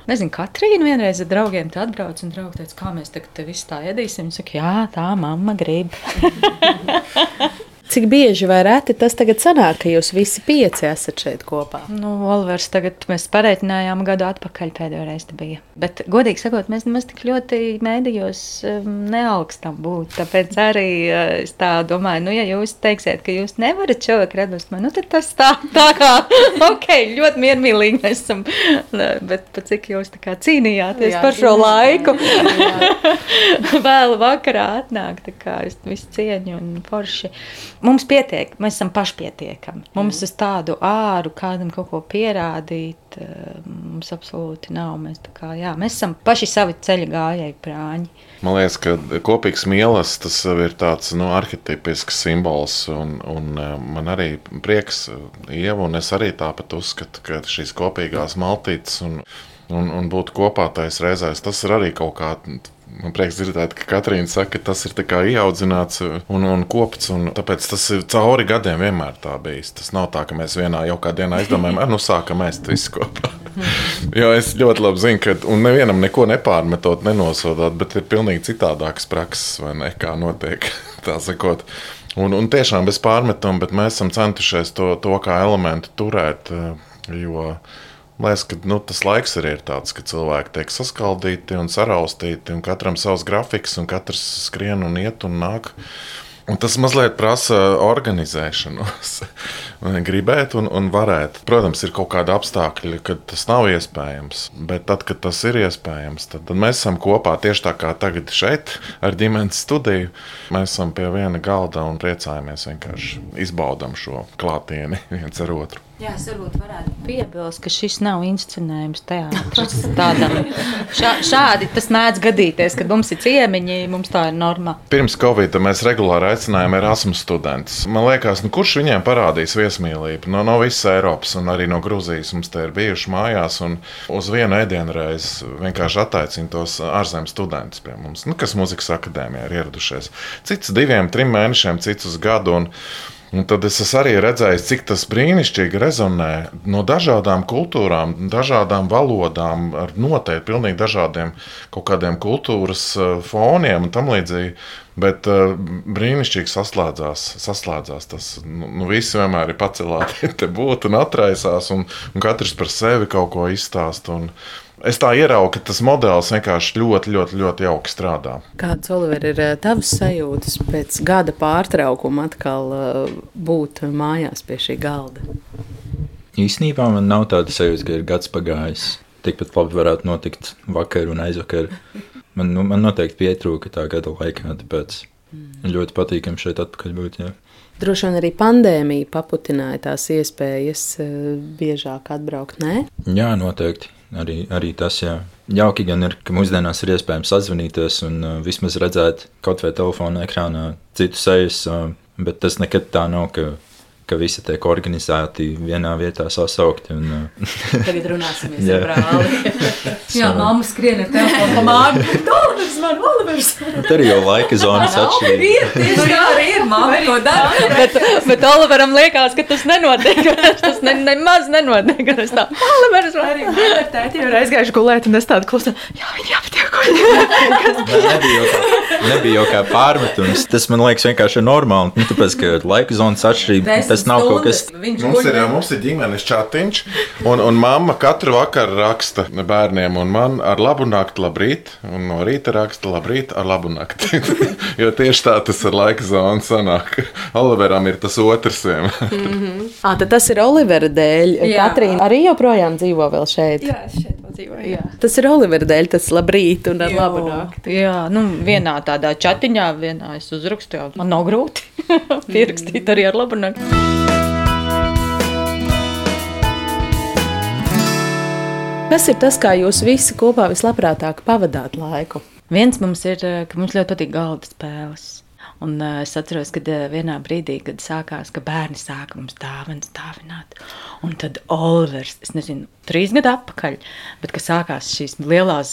Nezinu, Katrīna vienreiz ar draugiem atbrauc un draugi teica, kā mēs tagad visu tā ēdīsim. Viņa saka, jā, tā mamma grib. [LAUGHS] Cik bieži vai reti tas tagad sanāk, ka jūs visi pieci esat šeit kopā? Nu, Olivers, tagad mēs pareiķinājām gadu atpakaļ pēdējo reizi bija. Bet, godīgi sakot, mēs nemaz tik ļoti mēdījos um, neaugstam būt. Tāpēc arī uh, es tā domāju, nu, ja jūs teiksiet, ka jūs nevarat šovakar atrast mani, nu, tad tas tā, tā kā, [LAUGHS] ok, ļoti miermīlīgi mēs esam. Bet pa cik jūs tā kā cīnījāties jā, par šo jā, laiku? [LAUGHS] Vēl vakarā atnāk, tā kā es visu cieņu un forši. Mums pietiek, mēs esam pašpietiekami. Mums uz tādu āru kādam kaut ko pierādīt, eh, mums absolūti nav. Mēs, kā, jā, mēs esam paši savi ceļa gājēji prāņi. Man liekas, ka kopīgs mīlestības tas ir tāds nu, arhitektisks simbols. Un, un eh, man arī prieks, Ieva, un es arī tāpat uzskatu, ka šīs kopīgās maltītes un, un, un būt kopā tajās reizēs, tas ir arī kaut kāds Man prieks dzirdēt, ka Katrīna saka, ka tas ir ieaudzināts un, un kopts. Un tāpēc tas ir cauri gadiem vienmēr tā bijis. Tas nav tā, ka mēs vienā jaukā dienā izdomājam, ar nu sākam ēst visu kopā. [LAUGHS] jo es ļoti labi zinu, ka nevienam neko nepārmetot, nenosodot, bet ir pilnīgi citādākas prakses, vai ne, kā notiek. [LAUGHS] tā sakot. Un, un tiešām bez pārmetuma, bet mēs esam centušies to, to kā elementu turēt. Jo, Man liekas, ka nu, tas laiks arī ir tāds, ka cilvēki tiek saskaldīti un saraustīti, un katram savs grafiks, un katrs skrien un iet un nāk. Un tas mazliet prasa organizēšanos, [LAUGHS] gribēt un, un varēt. Protams, ir kaut kādi apstākļi, kad tas nav iespējams. Bet tad, kad tas ir iespējams, tad, tad mēs esam kopā tieši tā kā tagad šeit ar ģimenes studiju. Mēs esam pie viena galda un priecājamies vienkārši izbaudam šo klātieni [LAUGHS] viens ar otru. Jā, es varbūt varētu piebilst, ka šis nav inscenējums teātris. Tādam, šā, šādi tas mēdz gadīties, kad mums ir ciemiņi, mums tā ir norma. Pirms Covid mēs regulāri aicinājām Erasmus studentus. Man liekas, nu, kurš viņiem parādīs viesmīlību? No, no visas Eiropas un arī no Grūzijas mums te ir bijuši mājās un uz vienu ēdienu reizi vienkārši attaicina tos ārzemju studentus pie mums, nu, kas muzikas akadēmijā ir ieradušies. Cits diviem, trim mēnešiem, cits uz gadu. Un, Un tad es arī redzēju, cik tas brīnišķīgi rezonē no dažādām kultūrām, dažādām valodām, ar noteikti pilnīgi dažādiem kaut kādiem kultūras eh, foniem un tam līdzīgi. Bet uh, brīnišķīgi saslēdzās, saslēdzās tas. Nu, nu, visi vienmēr ir pacelāti, [LAUGHS] te būt un atraisās, un, un katrs par sevi kaut ko izstāst. Un, Es tā ieraugu, ka tas modelis vienkārši ļoti, ļoti, ļoti jauki strādā. Kāds, Oliver, ir eh, tavs sajūtas pēc gada pārtraukuma atkal eh, būt mājās pie šī galda? Īsnībā man nav tāda sajūta, ka ir gads pagājis. Tikpat labi varētu notikt vakar un aizvakar. Man, nu, man noteikti pietrūka tā gada laikā, tāpēc ļoti patīkami šeit atpakaļ būt. Jā. Droši vien arī pandēmija paputināja tās iespējas eh, biežāk atbraukt. Nē? Jā, noteikti. Arī, arī tas, jā. Jauki gan ir, ka mūsdienās ir iespējams sazvanīties un uh, vismaz redzēt kaut vai telefona ekrānā citu sejas, uh, bet tas nekad tā nav, ka ka visi tiek organizēti vienā vietā sasaukti. Un, uh, Tagad runāsimies [LAUGHS] Jā. ar brāli. [LAUGHS] [LAUGHS] Jā, mamma skrien ar telefonu pa man, Olivers! Tur arī jau laika zonas atšķirība. Tieši tā arī ir mamma, ko dara. Bet, bet Oliveram liekas, ka tas nenotiek. [LAUGHS] Tas ne, nemaz nenotiek. Es tā, Olivers var arī. Tēti jau ir aizgājuši gulēt, un es tādu klusu. Jā, viņi aptiek. Nebija jau, kā, nebija jau kā pārmetums. Tas man liekas vienkārši normāli. Nu, tāpēc, ka laika zonas atšķirība tas nav kaut kas. Mums ir, mums ir ģimenes chatiņš, un, un mamma katru vakaru raksta bērniem, un man ar labu nakti, labrīt, un no rīta raksta labrīt, ar labu nakti. [LAUGHS] jo tieši tā tas ar laika zonu sanāk. Oliveram ir tas otrs. vien. [LAUGHS] À, tad tas ir Olivera dēļ. Jā. Katrīna arī joprojām dzīvo vēl šeit. Jā, šeit dzīvoju. Jā. Tas ir Olivera dēļ, tas labrīt un ar labu nakti. Jā, nu, vienā tādā chatiņā, vienā es uzrakstīju. Man nav grūti [LAUGHS] pierakstīt arī ar labu nakti. Kas ir tas, kā jūs visi kopā vislabprātāk pavadāt laiku? Viens mums ir, eh, ka mums ļoti patīk galda spēles. Un, uh, es atceros, ka uh, vienā brīdī, kad sākās, ka bērni sāka mums dāvanas dāvināt, un tad Olivers, es nezinu, trīs gadu atpakaļ, bet kad sākās šīs lielās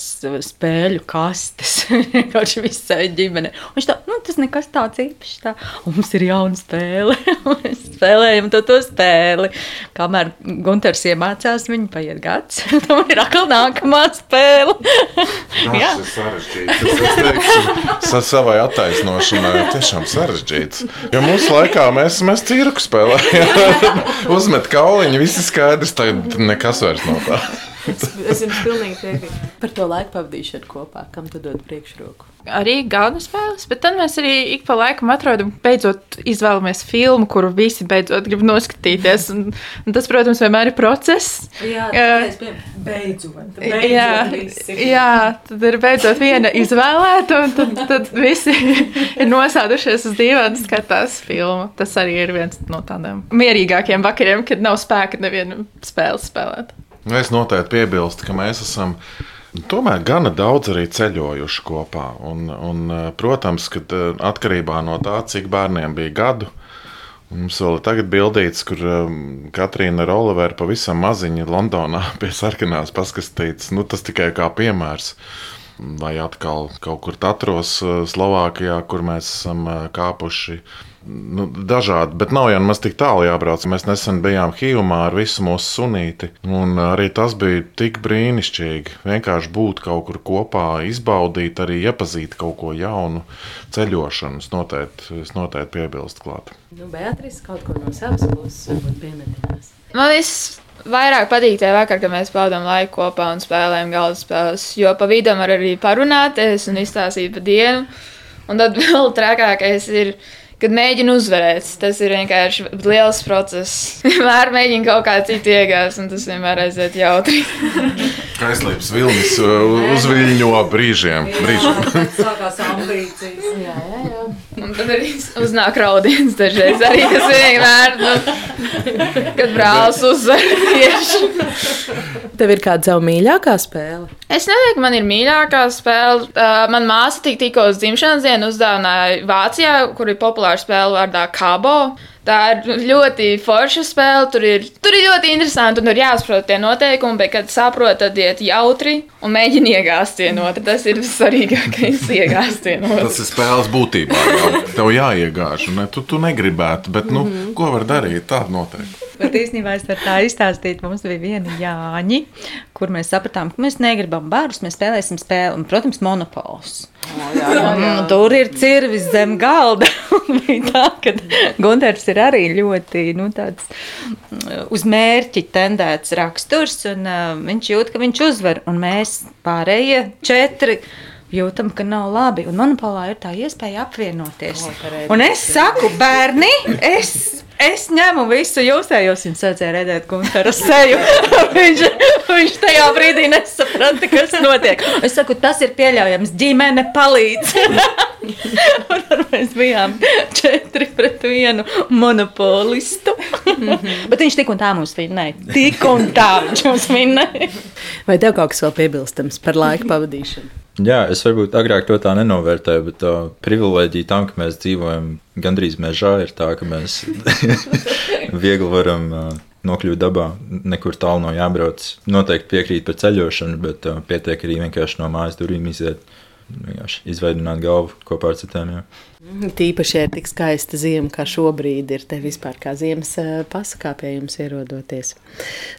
spēļu kastes, [LAUGHS] vienkārši visai ģimene. Un viņš tā, nu, tas nekas tāds īpašs, tā, un mums ir jauna spēle, [LAUGHS] un mēs spēlējam to, to spēli. Kamēr Gunters iemācās, viņa paiet gads, [LAUGHS] tam ir atkal nākamā spēle. Tas ir sarežģīts. Es, es teikšu, sa savai attaisnošanai tiešām sarežģīts. Jo mūsu laikā mēs, mēs cirku spēlējām. [LAUGHS] Uzmet kauliņu, viss ir skaidrs, tad nekas vairs nav tā. Es jums pilnīgi piekrītu par to laiku pavadīšanu kopā, kam tu dod priekšroku. Arī galda spēles, bet tad mēs arī ik pa laikam atrodam, beidzot izvēlamies filmu, kuru visi beidzot grib noskatīties. Un, un tas, protams, vienmēr ir process. Jā, Jā. beidzot. Jā, jā, tad ir beidzot viena izvēlēta, un tad, tad visi [LAUGHS] ir nosēdušies uz dīvaina, skatās filmu. Tas arī ir viens no tādiem mierīgākiem vakariem, kad nav spēka nevienu spēli spēlēt. Nu, Es noteikti piebilstu, ka mēs esam tomēr gana daudz arī ceļojuši kopā. Un, un, eh, protams, ka eh, atkarībā no tā, cik bērniem bija gadu, mums vēl ir tagad bildīts, kur um, Katrīna ar Oliveru pavisam maziņi Londonā [LAUGHS] pie sarkanās paskastītas. Nu, tas tikai kā piemērs. Vai atkal kaut kur Tatros, eh, Slovākijā, kur mēs esam kāpuši. Nu, dažādi, bet nav jau nemaz tik tālu jābrauc. Mēs nesen bijām Hīvumā ar visu mūsu sunīti. Un arī tas bija tik brīnišķīgi. Vienkārši būt kaut kur kopā, izbaudīt, arī iepazīt kaut ko jaunu ceļošanu. Es noteikti, es noteikti piebilstu klāt. Nu, Beatrice kaut ko no savas puses varbūt piemetinās. Man viss vairāk patīk tie vakar, kad mēs pavadām laiku kopā un spēlējam galda spēles. Jo pa vidam var arī parunāties un izstāstīt pa dienu. Un tad [LAUGHS] vēl trakākais ir, kad mēģinu uzvarēt. Tas ir vienkārši liels process. [LAUGHS] Vienmēr mēģinu kaut kā citu iegāzt, un tas vienmēr aiziet jautri. [LAUGHS] Kaislības vilnis uh, uzviļņo brīžiem. brīžiem. [LAUGHS] Sākās ambīcijas. Jā, jā, jā. Un tad arī uznāk raudiens dažreiz. Arī tas vienmēr, nu, kad brālis uzvar tieši. Tev ir kāda savu mīļākā spēle? Es nedomāju, ka man ir mīļākā spēle. Uh, Manā māsā tik, tikko uz dzimšanas dienu uzdāvināja Vācijā, kur ir populāra spēle vārdā Kabo. Tā ir ļoti forša spēle. Tur ir, tur ir ļoti interesanti un tur jāsaprot tie noteikumi, bet, kad saprot, tad iet jautri un mēģina iegāzt vienu otru. Tas ir svarīgākais [LAUGHS] - iegāzt vienu otru. Tas ir spēles būtībā. Jau. Tev jāiegāž. Ne? Tu, tu negribētu, bet nu, ko var darīt? Tāda noteikti. Bet īstenībā es varu tā izstāstīt, mums bija viena Jāņa, kur mēs sapratām, ka mēs negribam bērnus, mēs spēlēsim spēli, un, protams, monopols. Un Tur ir cirvis zem galda. [LAUGHS] Un tā, ka Gunārs ir arī ļoti nu, tāds, mm, uz mērķi tendēts raksturs, un uh, viņš jūt, ka viņš uzvar. Un mēs pārējie četri jūtam, ka nav labi. Un monopolā ir tā iespēja apvienoties. Un es saku, bērni, es, es ņemu visu jūsējos. Viņš sācēja redzēt Gunāra seju. [LAUGHS] viņš, viņš tajā brīdī nesaprata, kas notiek. Es saku, tas ir pieļaujams. Ģimene palīdz. [LAUGHS] un tad mēs bijām četri pret vienu monopolistu. Bet viņš tik un tā mums vinnēja. Tik un tā viņš mums vinnēja. Vai tev kaut kas vēl piebilstams par laika pavadīšanu? Jā, es varbūt agrāk to tā nenovērtēju, bet uh, privilēģija tam, ka mēs dzīvojam gandrīz mežā, ir tā, ka mēs [LAUGHS] viegli varam uh, nokļūt dabā, nekur tālu nav jābrauc. Noteikti piekrīt par ceļošanu, bet uh, pietiek arī vienkārši no mājas durvīm iziet, vienkārši izveidot galvu kopā ar citiem. Jā. Tīpaši, ja ir tik skaista zima, kā šobrīd ir te vispār kā ziemas eh, pasakā pie jums ierodoties.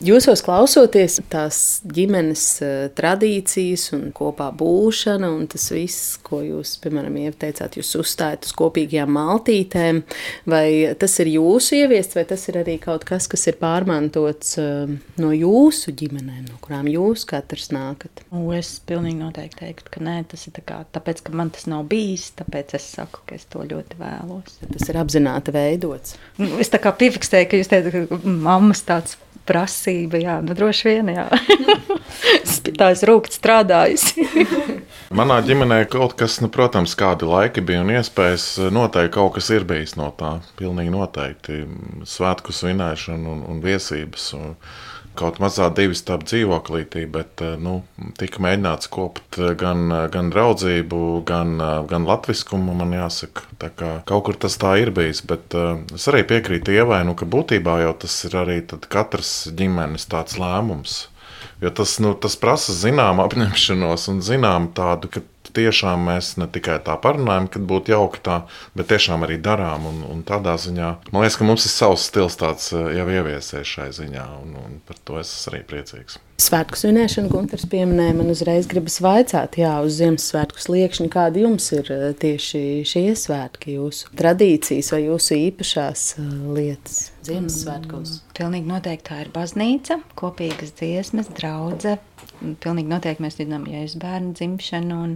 Jūsos klausoties tās ģimenes eh, tradīcijas un kopā būšana un tas viss, ko jūs, piemēram, ieteicāt, jūs uzstājat uz kopīgajām maltītēm, vai tas ir jūsu ieviests, vai tas ir arī kaut kas, kas ir pārmantots eh, no jūsu ģimenēm, no kurām jūs katrs nākat? U, es pilnīgi noteikti teiktu, ka nē, tas ir tā kā, tāpēc, ka man tas nav bijis, tāpēc es saku, ka es to ļoti vēlos. Tas ir apzināti veidots. Nu, Es tā kā piefiksēju, ka jūs teicat, ka mammas tāds prasība, jā, nu droši vien, jā. [LAUGHS] Es pie tā esmu rūkt strādājusi. [LAUGHS] Manā ģimenē kaut kas, nu, protams, kādi laiki bija un iespējas, noteikti kaut kas ir bijis no tā. Pilnīgi noteikti. Svētku svinēšana un, un viesības. Un kaut mazā divi stāv dzīvoklītī, bet nu, tika mēģināts kopt gan, gan draudzību, gan, gan latviskumu, man jāsaka. Tā kā kaut kur tas tā ir bijis, bet es arī piekrītu Ievai, nu, ka būtībā jau tas ir arī katras ģimenes tāds lēmums. Jo tas, nu, tas prasa zināmu apņemšanos un zināmu tādu, ka tiešām mēs ne tikai tā parunājam, kad būtu jauki tā, bet tiešām arī darām. Un, un tādā ziņā man liekas, ka mums ir savs stils tāds jau ieviesies šai ziņā, un, un par to es esmu arī priecīgs. Svētku svinēšanu Gunārs pieminēja. Man uzreiz gribas vaicāt, jā, uz Ziemassvētku sliekšņa, kādi jums ir eh, tieši šie svētki, jūsu tradīcijas vai jūsu īpašās eh, lietas Ziemassvētkos? Mm, pilnīgi noteikti tā ir baznīca, kopīgas dziesmas, draudzene. Pilnīgi noteikti mēs zinām Jēzus bērnu dzimšanu. Un,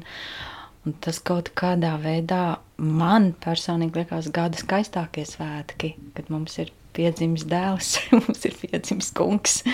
un tas kaut kādā veidā man personīgi liekas gada skaistākie svētki, kad mums ir piedzimis dēls, [LAUGHS] mums ir piedzimis kungs.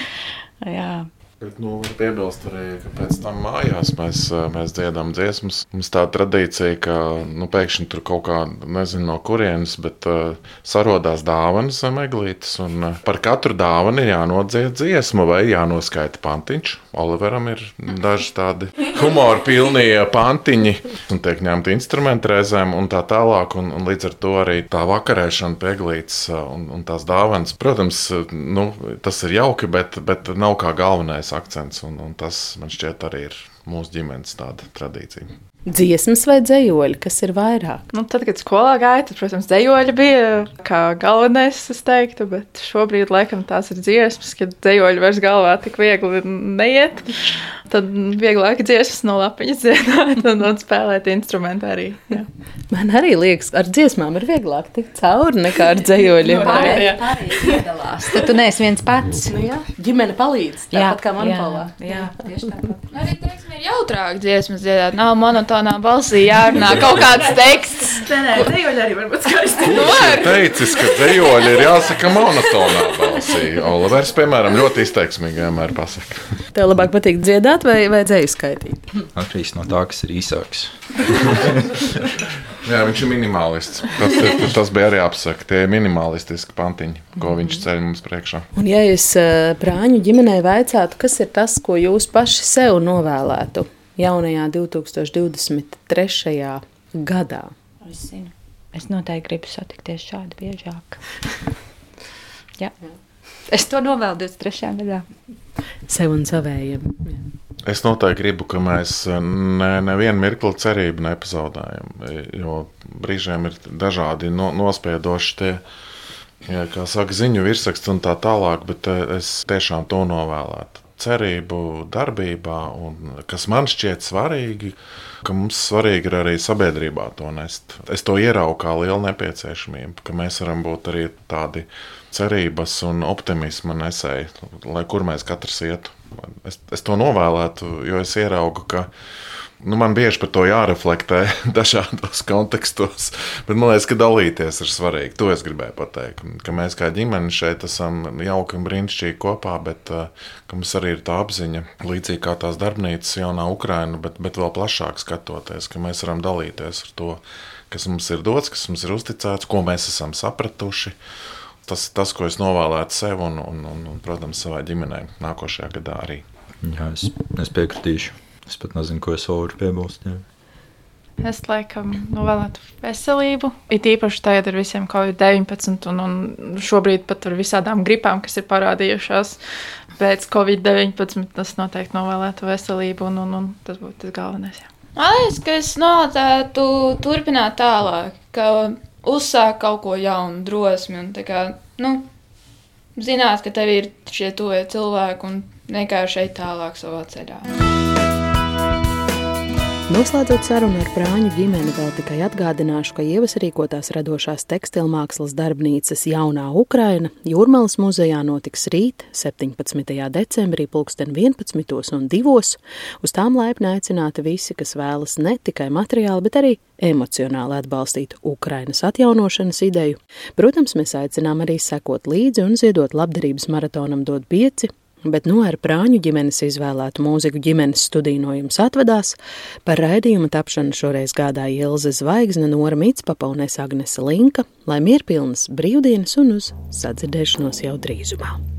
Jā, Bet, nu, piebilst arī, ka pēc tam mājās mēs, mēs dziedam dziesmas. Mums tā tradīcija, ka nu, pēkšņi tur kaut kā, nezinu no kurienes, bet uh, sarodās dāvanas zem eglītes. Un, uh, par katru dāvanu ir jānodzied dziesma vai jānoskaita pantiņš. Oliveram ir daži tādi [LAUGHS] humora pilnie pantiņi, un tiek ņemti instrumenti reizēm un tā tālāk. Un, un līdz ar to arī tā vakarēšana pie eglītes un, un tās dāvanas, protams, nu, tas ir jauki, bet, bet nav kā galvenais akcents. Un, un tas man šķiet arī ir mūsu ģimenes tāda tradīcija. Dziesmas vai dzējoļi, kas ir vairāk? Nu, tad, kad skolā gāja, tad, protams, dzējoļi bija kā galvenais, es teiktu, bet šobrīd, laikam, tās ir dziesmas, kad dzējoļi vairs galvā tik viegli neiet. Tad vieglāk dziesmas no lapiņas dziedāt un, un spēlēt instrumentu arī. Jā. Man arī liekas, ar dziesmām ir vieglāk tikt cauri nekā ar dzējoļiem. [LAUGHS] piedalās. Tad tu neesi viens pats. Nu, jā, ģimene palīdz, tāpat kā manopolā. Jā, tieši tāpat. Arī, teiksim, ir jautrāk dziesmas dziedāt. Nav monotonā balsī jārunā kaut kāds teksts. Nē, nē, dzējoļi arī var būt skaisti. Nu, var. Teicis, ka dzējoļi ir jāsaka monotonā balsī. Olivers, piemēram, ļoti izteiksmīgi vienmēr pasaka. Tev labāk patīk dziedāt vai, vai dzēju skaitīt? Atkarīgs no tā, kas ir īsāks. Jā, viņš ir minimalists. Tas, ir- tas bija arī apsaka. Tie ir minimalistiski pantiņi, ko viņš ceļ mums priekšā. Un, ja es eh, prāņu ģimenei vaicātu, kas ir tas, ko jūs paši sev novēlētu jaunajā 2023. gadā? Es zinu. Es noteikti gribu satikties šādi biežāk. [LAUGHS] Jā. Es to novēlu 23. gadā. Sev un savējiem. Es noteikti gribu, ka mēs ne, nevienu mirkli cerību nepazaudējam. Jo brīžiem ir dažādi no, nospiedoši tie, jā, kā saka, ziņu virsraksts un tā tālāk, bet eh, es tiešām to novēlētu. Cerību darbībā, un kas man šķiet svarīgi, ka mums svarīgi ir arī sabiedrībā to nest. Es to ieraugu kā lielu nepieciešamību, ka mēs varam būt arī tādi cerības un optimisma nesēji, lai kur mēs katrs ietu. Es, es to novēlētu, jo es ieraugu, ka Nu, man bieži par to jāreflektē [LAUGHS] dažādos kontekstos, bet man liekas, ka dalīties ir svarīgi. To es gribēju pateikt. Ka mēs kā ģimene šeit esam jauki un brīnišķīgi kopā, bet uh, mums arī ir tā apziņa, līdzīgi kā tās darbnīcas jaunā Ukraina, bet, bet vēl plašāk skatoties, ka mēs varam dalīties ar to, kas mums ir dots, kas mums ir uzticēts, ko mēs esam sapratuši. Tas ir tas, ko es novēlētu sev un, un, un, un protams, savai ģimenei nākošajā gadā arī. Jā, es, es piekritīšu. Es pat nezinu, ko es varu piebilst. Jā. Es laikam novēlētu veselību. It īpaši tagad ar visiem Covid-19 un, un šobrīd pat ar visādām gripām, kas ir parādījušās pēc Covid-19. Tas noteikti novēlētu veselību un, un, un tas būtu tas galvenais. Jā. Man liekas, ka es novēlētu turpināt tālāk, ka uzsākt kaut ko jaunu, drosmi un kā, nu, zināt, ka tev ir šie tuvie cilvēki un vienkārši eit tālāk savā ceļā. Noslēdzot sarunu ar Prāņu ģimeni, vēl tikai atgādināšu, ka ievas rīkotās radošās tekstilmākslas darbnīcas jaunā Ukraina Jūrmālas muzejā notiks rīt, 17. decembrī, pulksten 11. un 2. Uz tām laipni aicināti visi, kas vēlas ne tikai materiāli, bet arī emocionāli atbalstīt Ukrainas atjaunošanas ideju. Protams, mēs aicinām arī sekot līdzi un ziedot labdarības maratonam dot pieci bet nu ar prāņu ģimenes izvēlētu mūziku ģimenes studiju no jums atvedās. Par raidījuma tapšanu šoreiz gādāja Ilze Zvaigzne, Nora Mitspapa un es Agnese Linka, lai mierpilnas brīvdienas un uz sadzirdēšanos jau drīzumā.